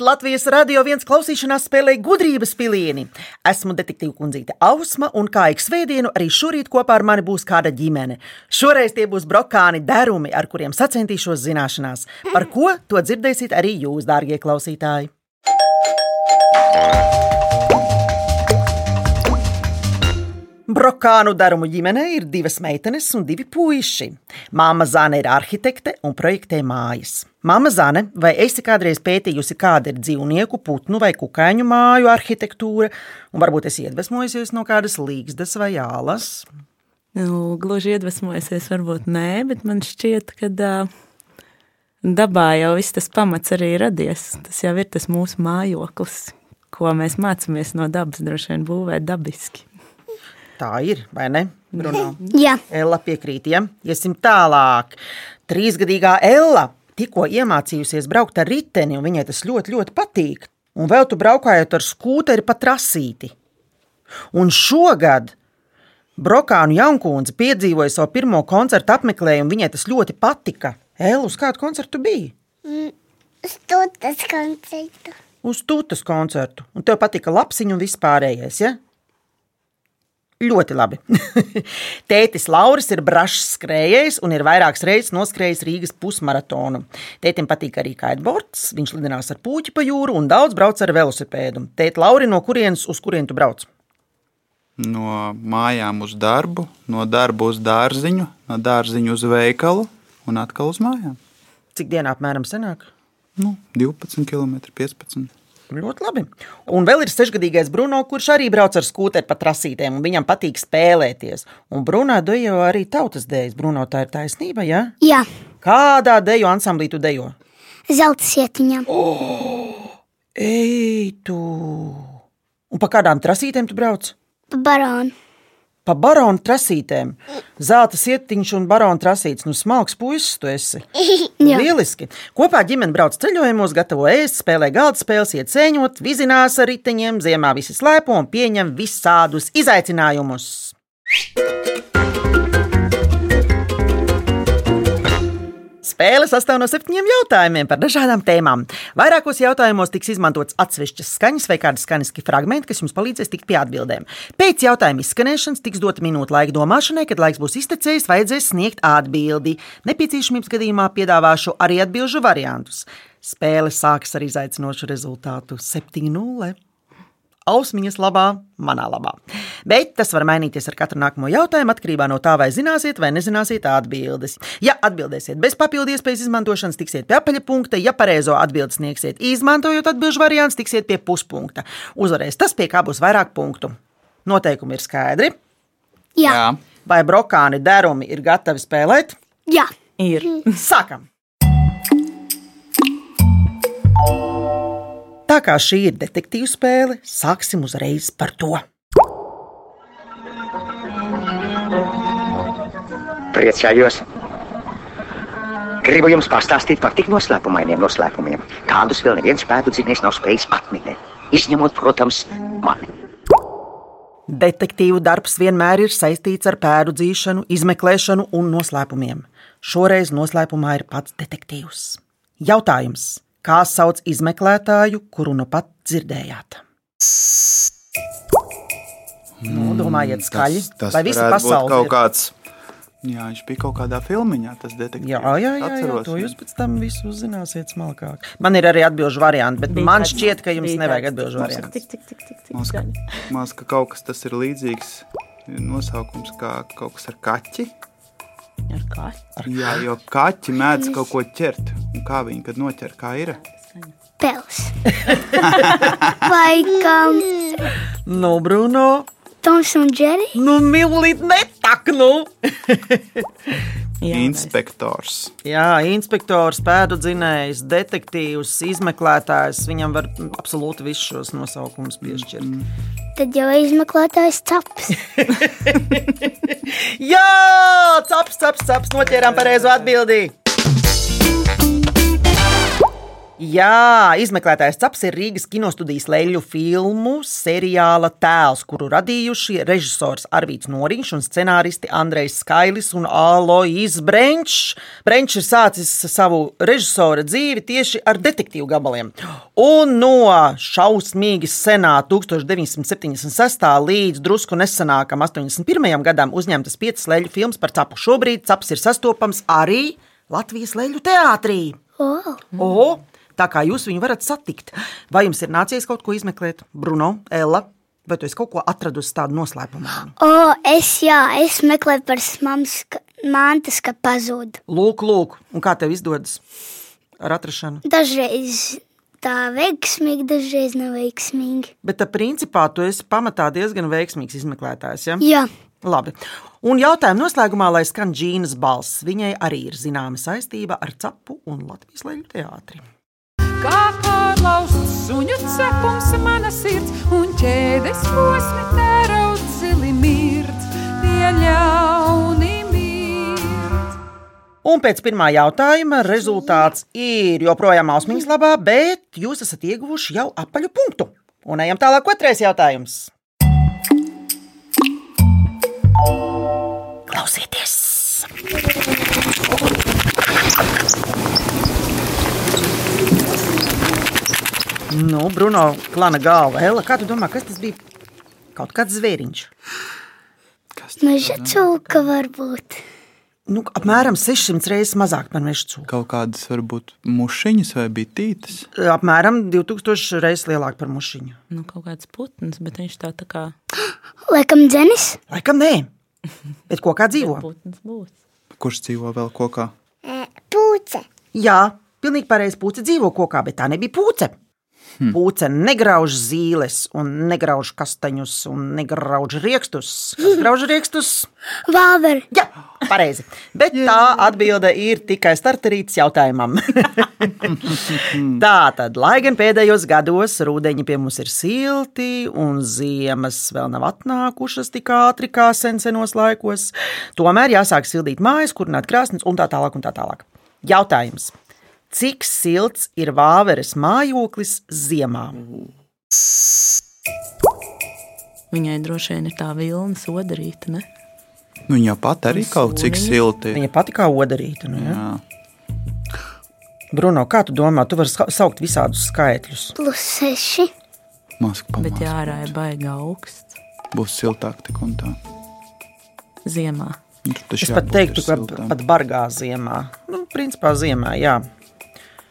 Labrīt! Latvijas radio viens klausīšanās spēlē gudrības pilieni. Esmu detektīva kundzīte Ausma, un kā ik svētdienu arī šorīt kopā ar mani būs kāda ģimene. Šoreiz tie būs brokāni derumi, ar kuriem sacentīšos zināšanās. Par ko to dzirdēsiet arī jūs, dārgie klausītāji! Brokānu darumu ģimenē ir divas meitenes un divi puiši. Māma Zana ir arhitekte un projektē mājas. Māma Zane, vai esi kādreiz pētījusi, kāda ir dzīvnieku, putnu vai kukaiņu māju arhitektūra, un varbūt esi iedvesmojusies no kādas līgstas vai ālas? Nu, gluži iedvesmojusies, varbūt nē, bet man šķiet, ka dabā jau viss tas pamats arī radies. Tas jau ir tas mūsu mājoklis, ko mēs mācāmies no dabas, droši vien būvēt dabiski. Tā ir, vai ne? Bruno? Jā, Ella piekrīt, ja? Iesim tālāk. Trīsgadīgā Ella tikko iemācījusies braukt ar riteni, un viņai tas ļoti, ļoti patīk. Un vēl tu braukājot ar skūteri pa trasīti. Un šogad Brokānu Jankūns piedzīvoja savu pirmo koncertu apmeklējumu, viņai tas ļoti patika. Ella, uz kādu koncertu bija? stūtas koncertu. Uz tūtas koncertu. Un tev patika lapsiņu un vispārējais, ja? Ļoti labi. Tētis Lauris ir brašs skrējējs un ir vairākas reizes noskrējis Rīgas pusmaratonu. Tētim patīk arī kiteboards, viņš lidinās ar puķi pa jūru un daudz brauc ar velosipēdu. Tēt, Lauri, no kurienes uz kurien tu brauc? No mājām uz darbu, no darba uz dārziņu, no dārziņa uz veikalu un atkal uz mājām. Cik dienā apmēram senāk? Nu, 12 km, 15 km. Ļoti labi. Un vēl ir sešgadīgais Bruno, kurš arī brauc ar skūteri pa trasītēm, un viņam patīk spēlēties. Un Bruno dejo arī tautas dēļas. Bruno, tā ir taisnība, jā? Jā, Kādā deju ansamblī tu dejo? zelta sietiņā. Ej, tu! Un pa kādām trasītēm tu brauc? Baronu. Pa baronu trasītēm. Zelta sietiņš un baronu trasīts. Nu, smalks puisis tu esi. Lieliski. Kopā ģimene brauc ceļojumos, gatavo ēst, spēlē galda spēles, iet ceņot, vizinās ar riteņiem, ziemā visi slēpo un pieņem visādus izaicinājumus. Spēle sastāv no septiņiem jautājumiem par dažādām tēmām. Vairākos jautājumos tiks izmantots atsevišķas skaņas vai kādi skaņas fragmenti, kas jums palīdzēs tikt pie atbildēm. Pēc jautājuma izskanēšanas tiks dota minūte laika domāšanai, kad laiks būs iztecējis, vajadzēs sniegt atbildi. Nepieciešamības gadījumā piedāvāšu arī atbildžu variantus. Spēle sākas ar izaicinošu rezultātu 7-0. Ausmiņas labā, manā labā. Bet tas var mainīties ar katru nākamo jautājumu atkarībā no tā, vai zināsiet vai nezināsiet atbildes. Ja atbildēsiet bez papildu iespējas izmantošanas, tiksiet pie apaļa punkta. Ja pareizo atbildi sniegsiet, izmantojot atbildžu variantu, tiksiet pie puspunkta. Uzvarēs tas, pie kā būs vairāk punktu. Noteikumi ir skaidri. Jā, Jā, Vai brokāni derumi ir gatavi spēlēt? jā. Ir. Sākam! Tā kā šī ir detektīva spēle, sāksim uzreiz par to. Priecājos. Gribu jums pastāstīt par tik noslēpumainiem noslēpumiem, kādus vēl neviens pēdu dzīvnieks nav spējis atminēt. Izņemot, protams, mani. Detektīvu darbs vienmēr ir saistīts ar pēdu dzīšanu, izmeklēšanu un noslēpumiem. Šoreiz noslēpumā ir pats detektīvs. Jautājums: kā sauc izmeklētāju, kuru nu pat dzirdējāt? Nu, domājiet, skaļi. Tas, tas Vai visi pasaulē kaut ir? kāds. Jā, viņš bija kaut kādā filmiņā, tas detektīvs. Jā, jā, jā, jā, Atceros to viņu. jūs pēc tam visu uzzināsiet smalkāk. Man ir arī atbildžu varianti, bet Bija man tāds- šķiet, ka jums nevajag atbildžu variantu. Tik, tik, tik, tik, tik. Maz, ka, maz, ka kaut kas tas ir līdzīgs nosaukums kā kaut kas ar kaķi. Ar kā? Jā, jo kaķi mēdz kaut ko ķert. Un kā viņi kad noķer, kā ir? Pels. Vai kam Nu, Bruno, Toms un Džeri? nu, mīlīt, netak, nu! Jā, Inspektors. Jā, inspektors, pēdu dzinējs, detektīvs, izmeklētājs. Viņam var absolūti visus šos nosaukumus piešķirt. Tad jau izmeklētājs caps. Jā, caps, caps, caps, noķērām pareizo atbildību. Jā, izmeklētājs Caps ir Rīgas kinostudijas leļu filmu seriāla tēls, kuru radījuši režisors Arvīts Noriņš un scenāristi Andrejs Skailis un Alois Brenčs. Brenčs ir sācis savu režisora dzīvi tieši ar detektīvu gabaliem. Un no šausmīgi senā 1976. līdz drusku nesenākam 81. gadam uzņemtas piecas leļu filmas par Capu. Šobrīd Caps ir sastopams arī Latvijas leļu teātrī. Oh. O, tā kā jūs viņu varat satikt. Vai jums ir nācies kaut ko izmeklēt, Bruno, Ella? Vai tu esi kaut ko atradusi tādu noslēpumu? O, es, jā, es meklēju par mammas mantas, ka pazūd. Lūk, lūk, un kā tev izdodas ar atrašanu? Dažreiz tā veiksmīgi, dažreiz neveiksmīgi. Bet, tā, principā, tu esi pamatā diezgan veiksmīgs izmeklētājs. Ja? Jā, Labi. Un jautājuma noslēgumā, lai skan Džīnas balss, viņai arī ir zināma saistība ar Capu un Latvijas leļu teātri. Kā pārlauzts suņu cepums, mana sirds un ķēdes posmi tērauds zili mirdz, tie ļauni mirdz. Un pēc pirmā jautājuma rezultāts ir joprojām ausmiņas labā, bet jūs esat ieguvuši jau apaļu punktu. Un ejam tālāk, otrais jautājums. Klausieties! Nu, Bruno, klāna galva. Ella, kā tu domā, kas tas bija? Kaut kāds zvēriņš. meža cūka varbūt. Nu, apmēram 600 reizes mazāk par meža cūku. Kaut kādas varbūt mušiņas vai bitītes. Apmēram 2000 reizes lielāk par mušiņu. Nu, kaut kāds putns, bet viņš tā, tā kā Laikam dzenis. Laikam nē, bet kokā dzīvo. putns būs. Kurš dzīvo vēl kokā? Pūce. Jā, pilnīgi pareizi. Pūce dzīvo kokā, bet tā nebija pūce. Hmm. Pūce negrauž zīles, un negrauž kastaņus, un negrauž rīkstus. Kas grauž rīkstus? Vāver. Jā, pareizi. Bet tā atbilde ir tikai starterīts jautājumam. tā tad, lai gan pēdējos gados rudeņi pie mums ir silti, un ziemas vēl nav atnākušas tik ātri kā senos laikos, tomēr jāsāk sildīt mājas, kurināt krāsnes un tā tālāk. Un tā tālāk. Jautājums. Cik silts ir vāveres mājoklis ziemā? Viņai droši vien ir tā vilna sodarīta, ne? Nu, viņa pat arī kaut cik Sūniņa. silti. Viņa pati kā odarīta. Nu, ja? Jā. Bruno, kā tu domā, tu vari saukt visādus skaitļus? Plus seši. Maz Bet pamāc. jā, ārā ir baigi augsts Būs siltāk tik un tā. ziemā. Nu, Es pat teiktu, ka pat bargā ziemā. Nu, principā ziemā, jā.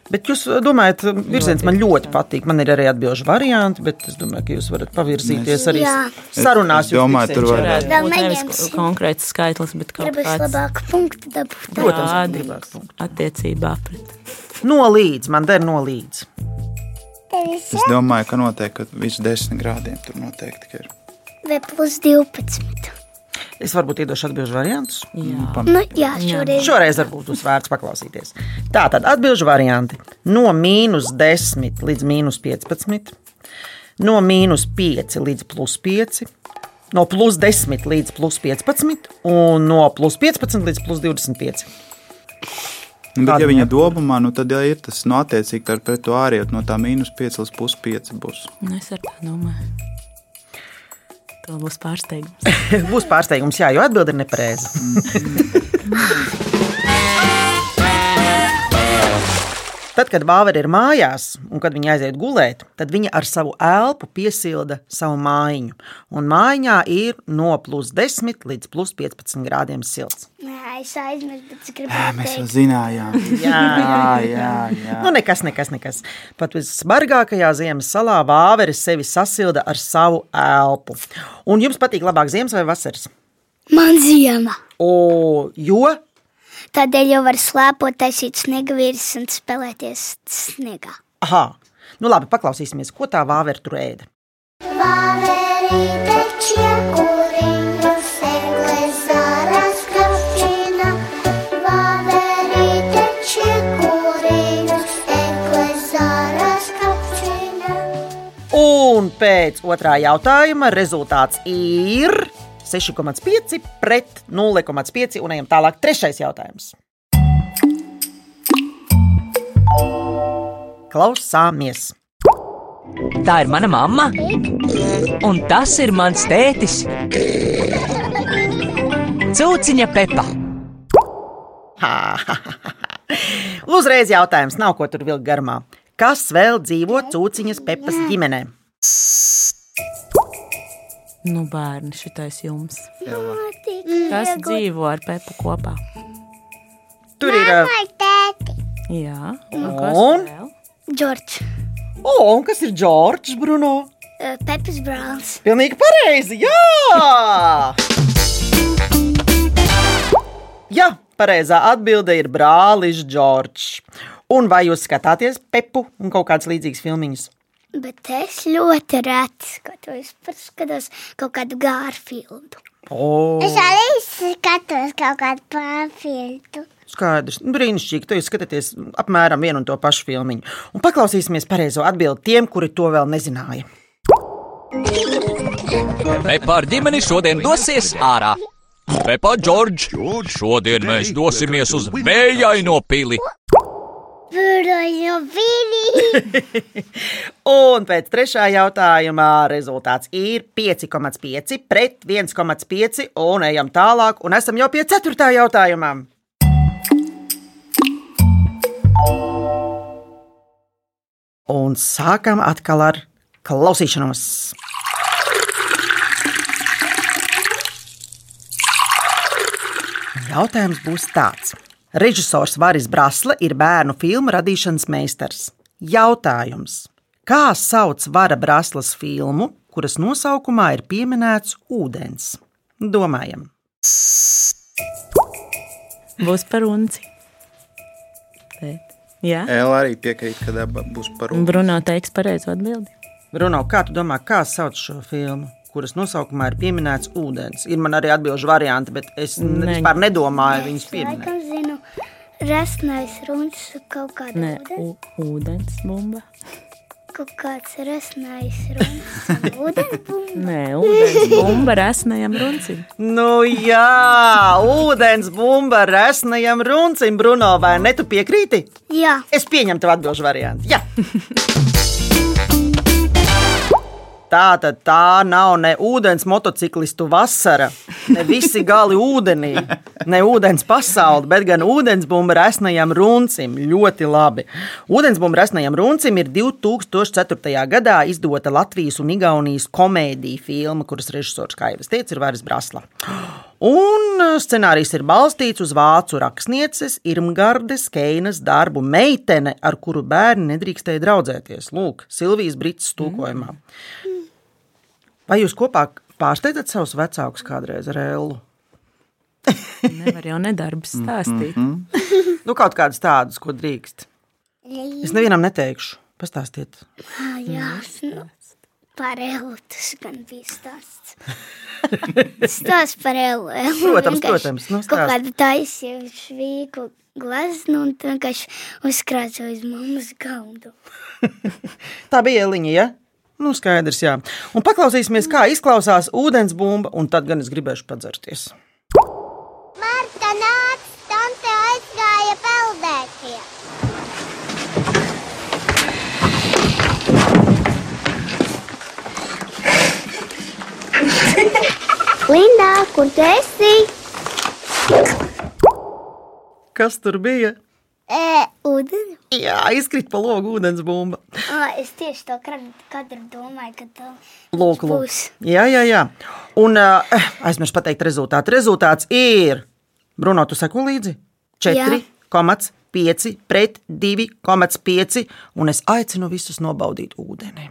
Bet jūs domājat, virziens man ļoti patīk. Man ir arī atbildžu varianti, bet es domāju, ka jūs varat pavirzīties arī Jā. sarunās. Es domāju, tur var- būt nevis konkrēts skaitlis, bet kaut kāds labāku punktu dabūt. Protams, attiecībā pret. Nolīdz, man der nolīdz. Es domāju, ka noteikti ka virs desmit grādiem tur noteikti ir. Vai plus 12. Es varbūt iedošu atbildžu variantus. Jā. Nu, jā, šoreiz. Šoreiz varbūt būs vērts paklausīties. Tā tad atbildžu varianti no mīnus 10 līdz mīnus 15, no mīnus 5 līdz plus 5, no plus 10 līdz plus 15 un no plus 15 līdz plus 25. Nu, Bet, Kāda ja viņa domā, nu, tad jau ir tas no attiecīgi ar pret to ārējot no tā mīnus 5 līdz plus 5 būs. Nu, Es ar tā domāju. Tā būs pārsteigums. Būs pārsteigums, jā, jo atbilde ir nepareiza. Tad, kad vāveri ir mājās, un kad viņi aiziet gulēt, tad viņi ar savu elpu piesilda savu mājiņu. Un mājiņā ir no plus 10 līdz plus 15 grādiem silts. Nē, es aizmirsu, bet es gribu Mēs jau zinājām. Jā, jā, jā. jā. Nu, nekas, nekas, nekas. Pat visbargākajā ziemas salā vāveri sevi sasilda ar savu elpu. Un jums patīk labāk ziemas vai vasaras? Man ziema. O, jo Tādēļ jau var slēpot, taisīt sniegavīrus un spēlēties sniegā. Aha, nu labi, paklausīsimies, ko tā vāvera tur ēda. Vāverīte čiekuriņu segles zaras kapčina. Vāverīte čiekuriņu segles zaras kapčina. Un pēc otrā jautājuma rezultāts ir 6,5 pret 0,5. Un ejam tālāk. Trešais jautājums. Klausāmies! Tā ir mana mamma, un tas ir mans tētis. Cūciņa Pepa. Uzreiz jautājums, nav ko tur vilkt garumā. Kas vēl dzīvo cūciņas Pepas ģimenē? Nu, bērni, šitais jums. Kas dzīvo ar Pepu kopā? Tur ir. Vai tēti? Jā, un kas Un? vēl? Džordžs, O, un kas ir Džordžs Bruno? Pepis Brālis. Pilnīgi pareizi! Jā! Jā, pareizā atbilde ir brālis Džordžs. Un vai jūs skatāties Pepu un kaut kādas līdzīgas filmiņas? Bet es ļoti reti skatos, paskatos kaut kādu Gārfildu. O, Es arī skatos kaut kādu pārfiltu. skaidrs. Brīnišķīgi, ka jūs skatāties apmēram vienu un to pašu filmu. Un paklausīsimies pareizo atbildi tiem, kuri to vēl nezināja. Pepa ar ģimeni šodien dosies ārā. Pepa, Džordž, šodien mēs dosimies uz vējaino pili. Un pēc trešā jautājumā rezultāts ir 5,5 pret 1,5. Un ejam tālāk, un esam jau pie ceturtā jautājumā. Un sākam atkal ar klausīšanos. Jautājums būs tāds. Režisors Varis Brasla ir bērnu filmu radīšanas meistars. Jautājums. Kā sauc Vara Braslas filmu, kuras nosaukumā ir pieminēts ūdens? Domājam. Būs par unci. Bet, jā, Ela arī piekrīt, ka daba būs par un Bruno teiks pareizo atbildi. Bruno, kā tu domā, kā sauc šo filmu, kuras nosaukumā ir pieminēts ūdens? Ir man arī atbildžu varianti, bet es Ne. ne. vispār nedomāju viņus pieminēt. Laikam zinu, resnais runas kaut kāda Nē, ūdens. ūdens bumba. Kaut kāds resnais runas. Ūdens bumba. Nē, ūdens bumba resnajam runcim. Nu, jā, ūdens bumba resnajam runcim, Bruno, vai ne tu piekrīti? Jā, Es pieņemu tev atbildžu variantu. Jā. Tā tad tā nav ne ūdens motociklistu vasara, ne visi gali ūdenī, ne ūdens pasaule, bet gan ūdensbumba resnajam runcim. Ļoti labi. Ūdensbumba resnajam runcim ir 2004. gadā izdota Latvijas un Igaunijas komēdija filma, kuras režisors, es teicu, ir Vāris Brasla. Un uh, scenārijs ir balstīts uz vācu rakstnieces Irmgardes Keinas darbu meitene, ar kuru bērni nedrīkstēja draudzēties. Lūk, Silvijas Brits tūkojumā. Vai jūs kopā pārsteidzat savus vecākus kādreiz ar Ellu? Nevar jau nedarbs stāstīt. Nu, kaut kādus tādus, ko drīkst. Es nevienam neteikšu. Pastāstiet. jā. Nu, par elu tas gan bija stāsts. Stāsts par elu. Protams, protams, nu, Kaut stāsti. kādu taisīju švīku glaznu un vienkārši uzkrācoju uz mammas galdu. Tā bija Eliņa, ja? Nu, skaidrs, jā. Un paklausīsimies, kā izklausās ūdens bumba, un tad gan es gribēšu padzerties. Marta nāc, tante aizgāja peldēties. Lindā, kur tu esi? Kas tur bija? E, ūdeni? Jā, izkrīt pa logu ūdens bumba. O, es tieši to katru domāju, ka tā Lūk, lūk. būs. Jā, jā, jā. Un uh, aizmirsu pateikt rezultātu. Rezultāts ir, Bruno, tu seko līdzi? 4,5 pret 2,5. Un es aicinu visus nobaudīt ūdeni.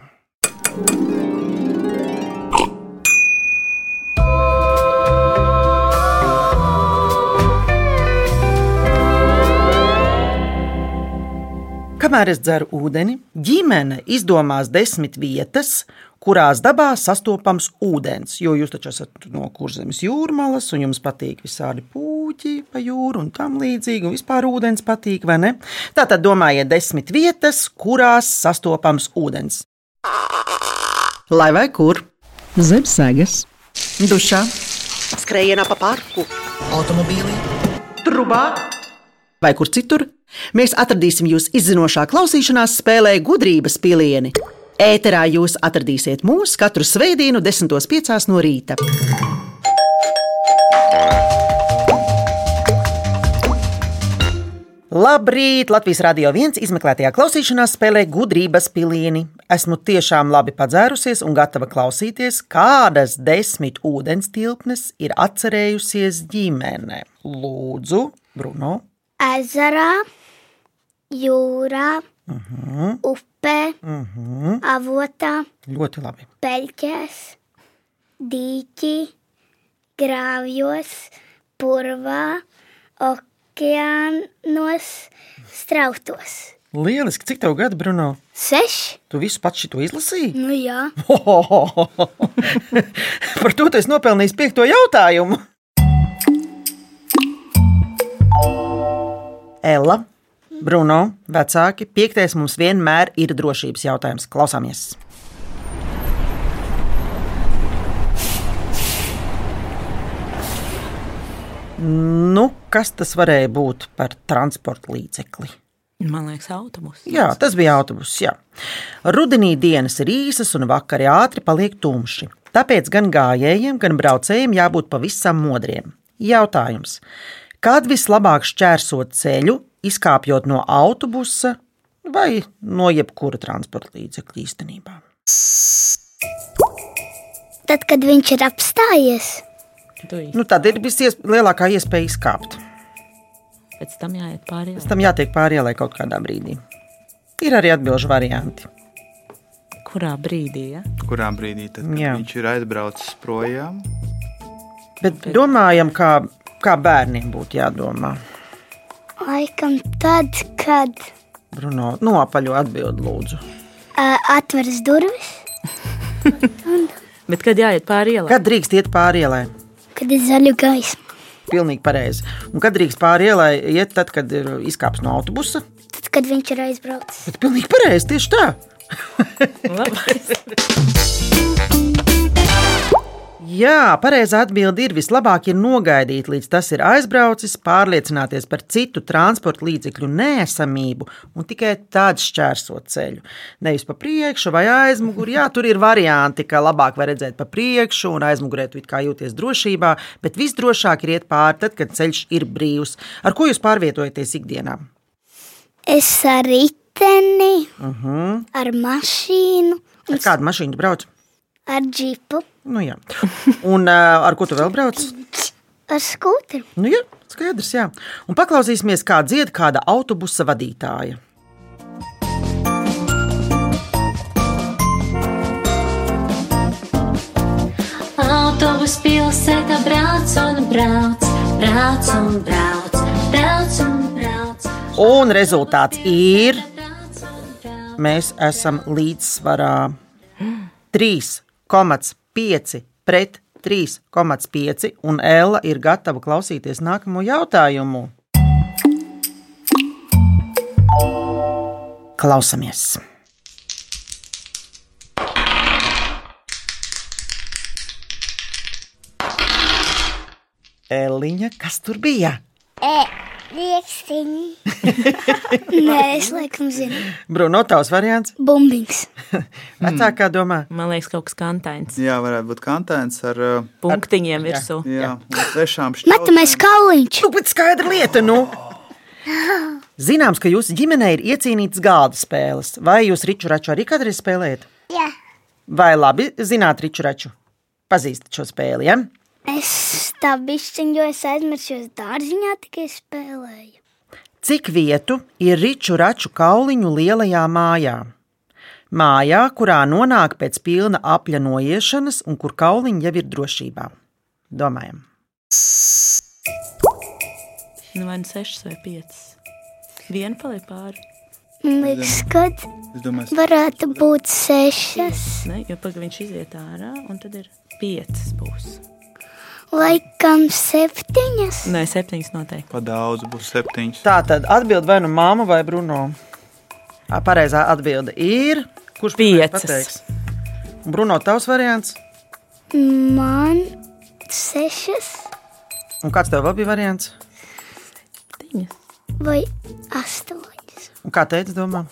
Kamēr es dzeru ūdeni, ģimene izdomās desmit vietas, kurās dabā sastopams ūdens. Jo jūs taču esat no kurzemes jūrmalas, un jums patīk visādi puķi pa jūru un tam līdzīgi, un vispār ūdens patīk, vai ne? Tātad domājiet desmit vietas, kurās sastopams ūdens. Lai vai kur? Zem sēgas, Dušā, skrējienā pa parku, automobīlī, trubā vai kur citur, Mēs atradīsim jūs izzinošā klausīšanās spēlē gudrības pilieni. Ēterā jūs atradīsiet mūs katru svētdienu, 10.5. no rīta. Labrīt! Latvijas Rādio 1 izmeklētajā klausīšanās spēlē gudrības pilieni. Esmu tiešām labi padzērusies un gatava klausīties, kādas desmit ūdens tilpnes ir atcerējusies ģimene. Lūdzu, Bruno! Ezerā, jūrā, Mhm, upē, mhm, avotā, ļoti labi. peļķēs, dīķī, grāvjos, purvā, okeānos, strautos. Lieliski! Cik tev gadu, Bruno? Seši? Tu visu pats šo izlasīji? Nu jā. Par to tu esi nopelnījis piekto jautājumu. Ella, Bruno, vecāki, piektais mums vienmēr ir drošības jautājums. Klausāmies! Nu, kas tas varēja būt par transporta līdzekli? Man liekas, autobus. Jā, tas bija autobuss. Jā. Rudenī dienas ir īsas un vakari ātri paliek tumši. Tāpēc gan gājējiem, gan braucējiem jābūt pavisam modriem. Jautājums: kad vislabāk šķērsot ceļu, izkāpjot no autobusa vai no jebkura transporta līdzekļa īstenībā? Tad, kad viņš ir apstājies, Nu, tad ir vislielākā iespēja izkāpt. Pēc tam jāiet pāri. Pēc tam jātiek pāri ielai kaut kādā brīdī. Ir arī atbildžu varianti. Kurā brīdī? Ja? Kurā brīdī tad, viņš ir aizbraucis projām? Bet domājam, kā, kā bērniem būtu jādomā. Laikam tad, kad Bruno, nopaļo atbildi, lūdzu. uh, atveras durvis, Bet kad jāiet pāri ielai? Kad drīkst iet pāri ielai? kad ir zaļa gaisma, Pilnīgi pareizi. Un kad drīkst pāri ielai iet, tad, kad ir izkāps no autobusa? tad, kad viņš ir aizbraucis. Bet pilnīgi pareizi, tieši tā. Jā, pareizā atbilde ir vislabāk ir nogaidīt, līdz tas ir aizbraucis, pārliecināties par citu transporta līdzekļu nēsamību un tikai tad šķērsot ceļu. Nevis pa priekšu vai aizmuguri. Jā, tur ir varianti, ka labāk var redzēt pa priekšu un aizmugurē tu kā jūties drošībā, bet visdrošāk ir iet pāri tad, kad ceļš ir brīvs. Ar ko jūs pārvietojaties ikdienā? Es ar riteni, Uh -huh. ar mašīnu, Ar kādu mašīnu brauc? ar džipu, Nu, jā. un uh, ar ko tu vēl brauc? ar skūteri. Nu, jā, skaidrs, jā. Un paklausīsimies, kā dzied kāda autobusa vadītāja. Autobus pilsētā brauc un brauc, brauc un brauc, brauc un brauc. Un rezultāts ir, mēs esam līdzsvarā 3,5 pret 3,5, un Ella ir gatava klausīties nākamo jautājumu. Klausamies! Eliņa, kas tur bija? E, riekstiņi. Nē, es laikam zinu. Bruno, tavs variants? Bumbiņš. Vecākā domā. Man liekas, kaut kas kantains. Jā, varētu būt kantains ar uh, Punktiņiem virsū. jā, un sešām Metamais kauliņš. Nu, bet skaidra lieta, nu. Zināms, ka jūsu ģimenē ir iecīnītas galda spēles. Vai jūs riču raču arī kādreiz spēlējat? Jā, Vai labi zināt riču raču? Pazīstat šo spēli, ja? Es tā bišķiņu, jo es aizmirsu, jo es dārziņā tikai spēlēju. Cik vietu ir riču raču kauliņu lielajā mājā? Mājā, kurā nonāk pēc pilna apļa noiešanas un kur kauliņi jau ir drošībā. Domājam. Nu, vai nu sešas vai piecas. Viena paliek pāri. Man liekas, ka varētu būt sešas. Ne, jo pagaidi viņš iziet ārā, un tad ir piecas būs. Laikam septiņas. Nē, septiņas noteikti. pa daudz būs septiņas. Tā tad atbild vai nu māma vai Bruno. Pareizā atbilde ir. Kurš Piecas. pateiks? Bruno, tavs variants. Man sešas. Un kāds tev vēl bija variants? Septiņas. vai astoņas. Un kā teica, domā?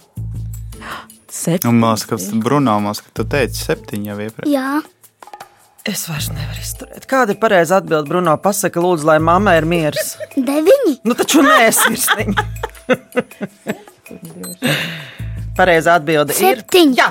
Septiņi. Un liekas, ka Bruno, ka tu teici septiņi jau iepriekš. Jā, Es vairs nevaru izturēt. Kāda ir pareizā atbilde, Bruno? Pasaka, lūdzu, lai mammai ir miers. deviņi. Nu, taču nē, sirsniņa. Pareizā atbilde ir Septiņi. Jā.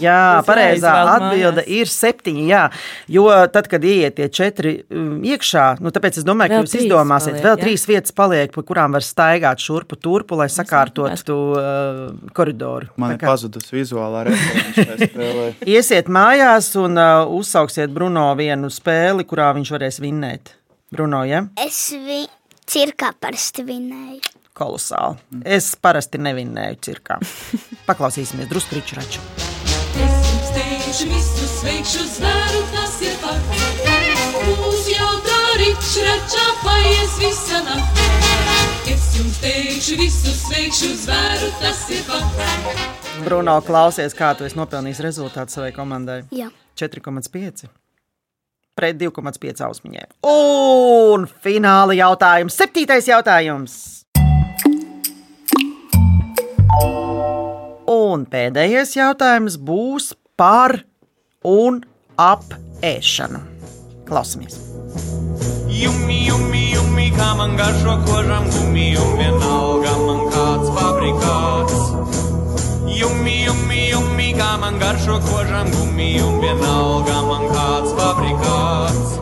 Jā, pareizā atbilde ir septiņi. Jā, jo tad, kad ieiet tie četri um, iekšā, nu, tāpēc es domāju, ka Vēl jūs trīs izdomāsiet, paliek, vēl jā? trīs vietas paliek, pa kurām var staigāt šurpu turpu, lai sakārtotu uh, koridoru. Man ir pazudusi vizuālā spēlē. Iesiet mājās un uh, uzsauksiet Bruno vienu spēli, kurā viņš varēs vinnēt. Bruno, ja? Es vi cirkā parasti vinēju. Kolosāli. Es parasti nevinnēju cirkā. Paklausīsimies drusku ričraču. Es jums teikšu, visu sveikšu zvēru, tas ir fakts. Mūs jau tā ričračā paies visa nakts. Es jums teikšu, visu sveikšu zvēru, tas ir fakts. Bruno, klausies, kā tu esi nopelnījis rezultātu savai komandai. Jā. 4,5 pret 2,5 ausmiņai. Un fināla jautājums, septītais jautājums. Un pēdējais jautājums būs par un ap ēšanu. Klausamies! Jummi, jummi, jummi, kā man garšo kožam gummi, un vienalga man kāds fabrikāts. Jummi, jummi, jummi, kā man garšo kožam gummi, un vienalga man kāds fabrikāts.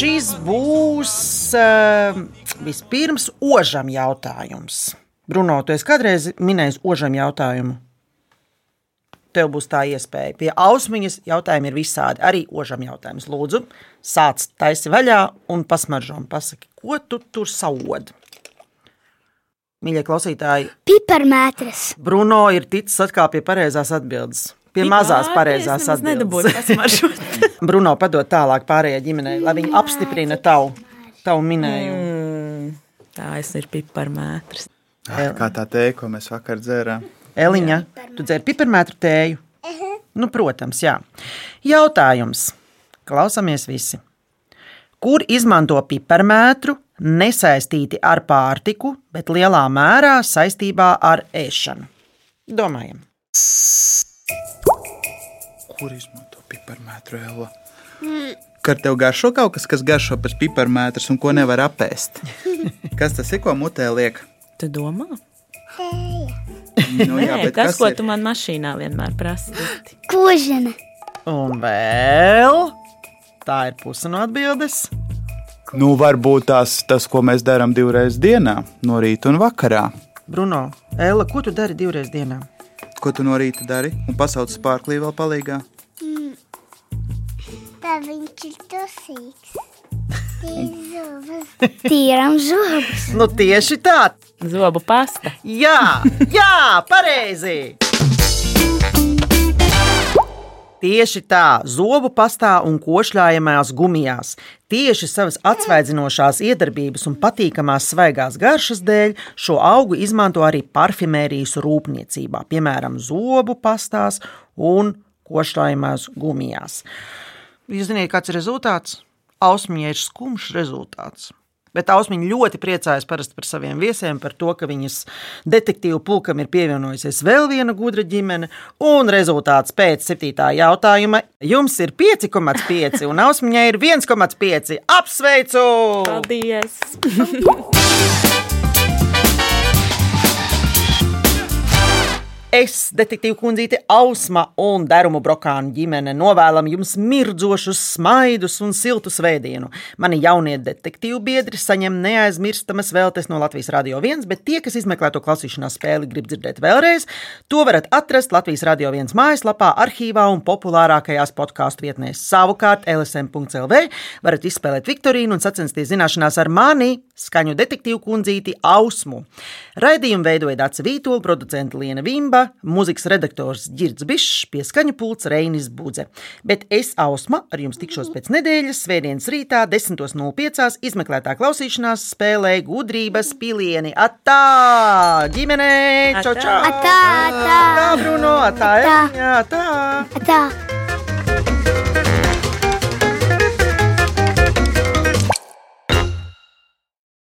Šis būs uh, vispirms ožam jautājums. Bruno, tu esi kādreiz minējis ožam jautājumu? Tev būs tā iespēja. Pie ausmiņas jautājumi ir visādi. Arī ožam jautājums. Lūdzu, sāc taisi vaļā un pasmaržo un pasaki, ko tu tur saod. Mīļie klausītāji, Piparmētras. Bruno ir ticis atkal pie pareizās atbildes. Pie mazās pareizās atbildes. Bruno padod tālāk pārējai ģimenei, lai viņi apstiprina tavu, tavu minējumu. Mm, tā es ir piparmētrs. Ah, Kā tā teikt, ko mēs vakar dzērām? Eliņa, tu dzer piparmētru tēju? Nu, protams, jā. Jautājums. Klausāmies visi. Kur izmanto piparmētru nesaistīti ar pārtiku, bet lielā mērā saistībā ar ēšanu? Domājam. Kur izmanto piparmētru ēlu? Kad tev garšo kaut kas, kas garšo pēc piparmētras un ko nevar apēst. Kas tas ir, ko mutē liek? Tu domā? Nu, jā, Nē, bet tas, kas ko ir? tu man mašīnā vienmēr prasi. Kožana. Un vēl tā ir puse no atbildes. Nu, varbūt tās, tas, ko mēs darām divreiz dienā, no rīta un vakarā. Bruno, Ella, ko tu dari divreiz dienā? Ko tu no rīta dari? Un pasauc spārklī vēl palīgā. Mm. Tā viņš ir tosīgs. Tīram zobus. Nu, tieši tā. Zobu pasta. Jā, jā, pareizi. Tieši tā, zobu pastā un košļājamajās gumijās. Tieši savas atsvaidzinošās iedarbības un patīkamās svaigās garšas dēļ šo augu izmanto arī parfimērijas rūpniecībā, piemēram, zobu pastās un košļājamajās gumijās. Jūs zināt, kāds ir rezultāts? Ausmiņai ir skumjš rezultāts. Bet Ausmiņa ļoti priecājas parasti par saviem viesiem, par to, ka viņas detektīvu pulkam ir pievienojusies vēl viena gudra ģimene. Un rezultāts pēc septītā jautājuma jums ir 5,5 un Ausmiņai ir 1,5. Apsveicu! Paldies! Es, detektīva kundzīte Ausma un Dērumu Brokānu ģimene novēlam jums mirdzošus, smaidus un siltu svētdienu. Mani jaunie detektīvu biedri saņem neaizmirstamas vēltes no Latvijas Rādio 1, bet tie, kas izmeklē to klausīšanās spēli, grib dzirdēt vēlreiz, to varat atrast Latvijas Rādio 1 mājaslapā, arhīvā un populārākajās podkāstu vietnēs. Savukārt LSM.CLV varat izspēlēt Viktorīnu un sacensties zināšanās ar mani, skaņu detektīvu kundzīti Ausmu. Raidījumu veidoja Dāca Vītola, producenta Liena Vimba, mūzikas redaktors Girds Bišs, pieskaņu pults Reinis Budze. Bet es, Ausma, ar jums tikšos pēc nedēļas, svētdienas rītā, 10.05. izmeklētā klausīšanās spēlē gudrības pilieni. Atā! Ģimenei! Čau, čau! Atā, atā. Atā, Bruno! Atā, Atā. Eliņa! Atā! Atā.